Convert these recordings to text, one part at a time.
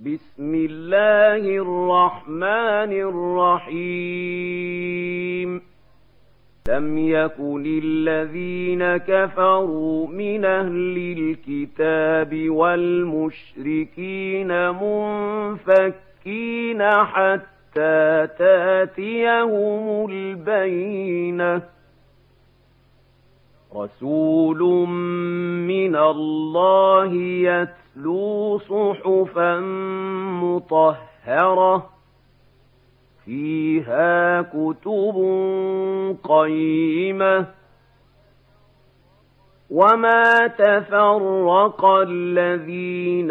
بسم الله الرحمن الرحيم. لم يكن الذين كفروا من أهل الكتاب والمشركين منفكين حتى تأتيهم البينة. رسول من الله يتلو صحفا مطهرة فيها كتب قيمة. وما تفرق الذين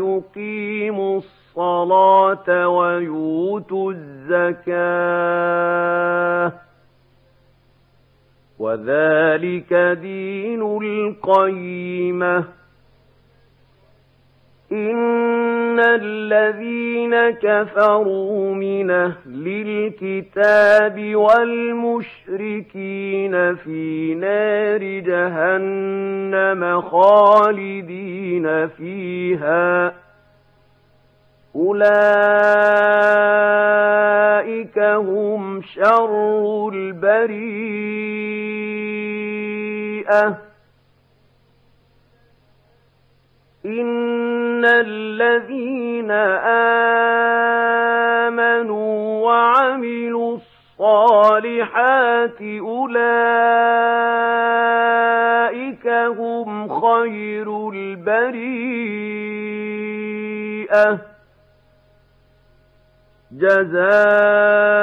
ويقيموا الصلاة ويؤتوا الزكاة. وذلك دين القيمة. إن الذين كفروا من أهل الكتاب والمشركين في نار جهنم خالدين فيها أولئك هم شر البريئة إن الذين آمنوا وعملوا الصالحات أولئك هم خير البريئة جزاؤهم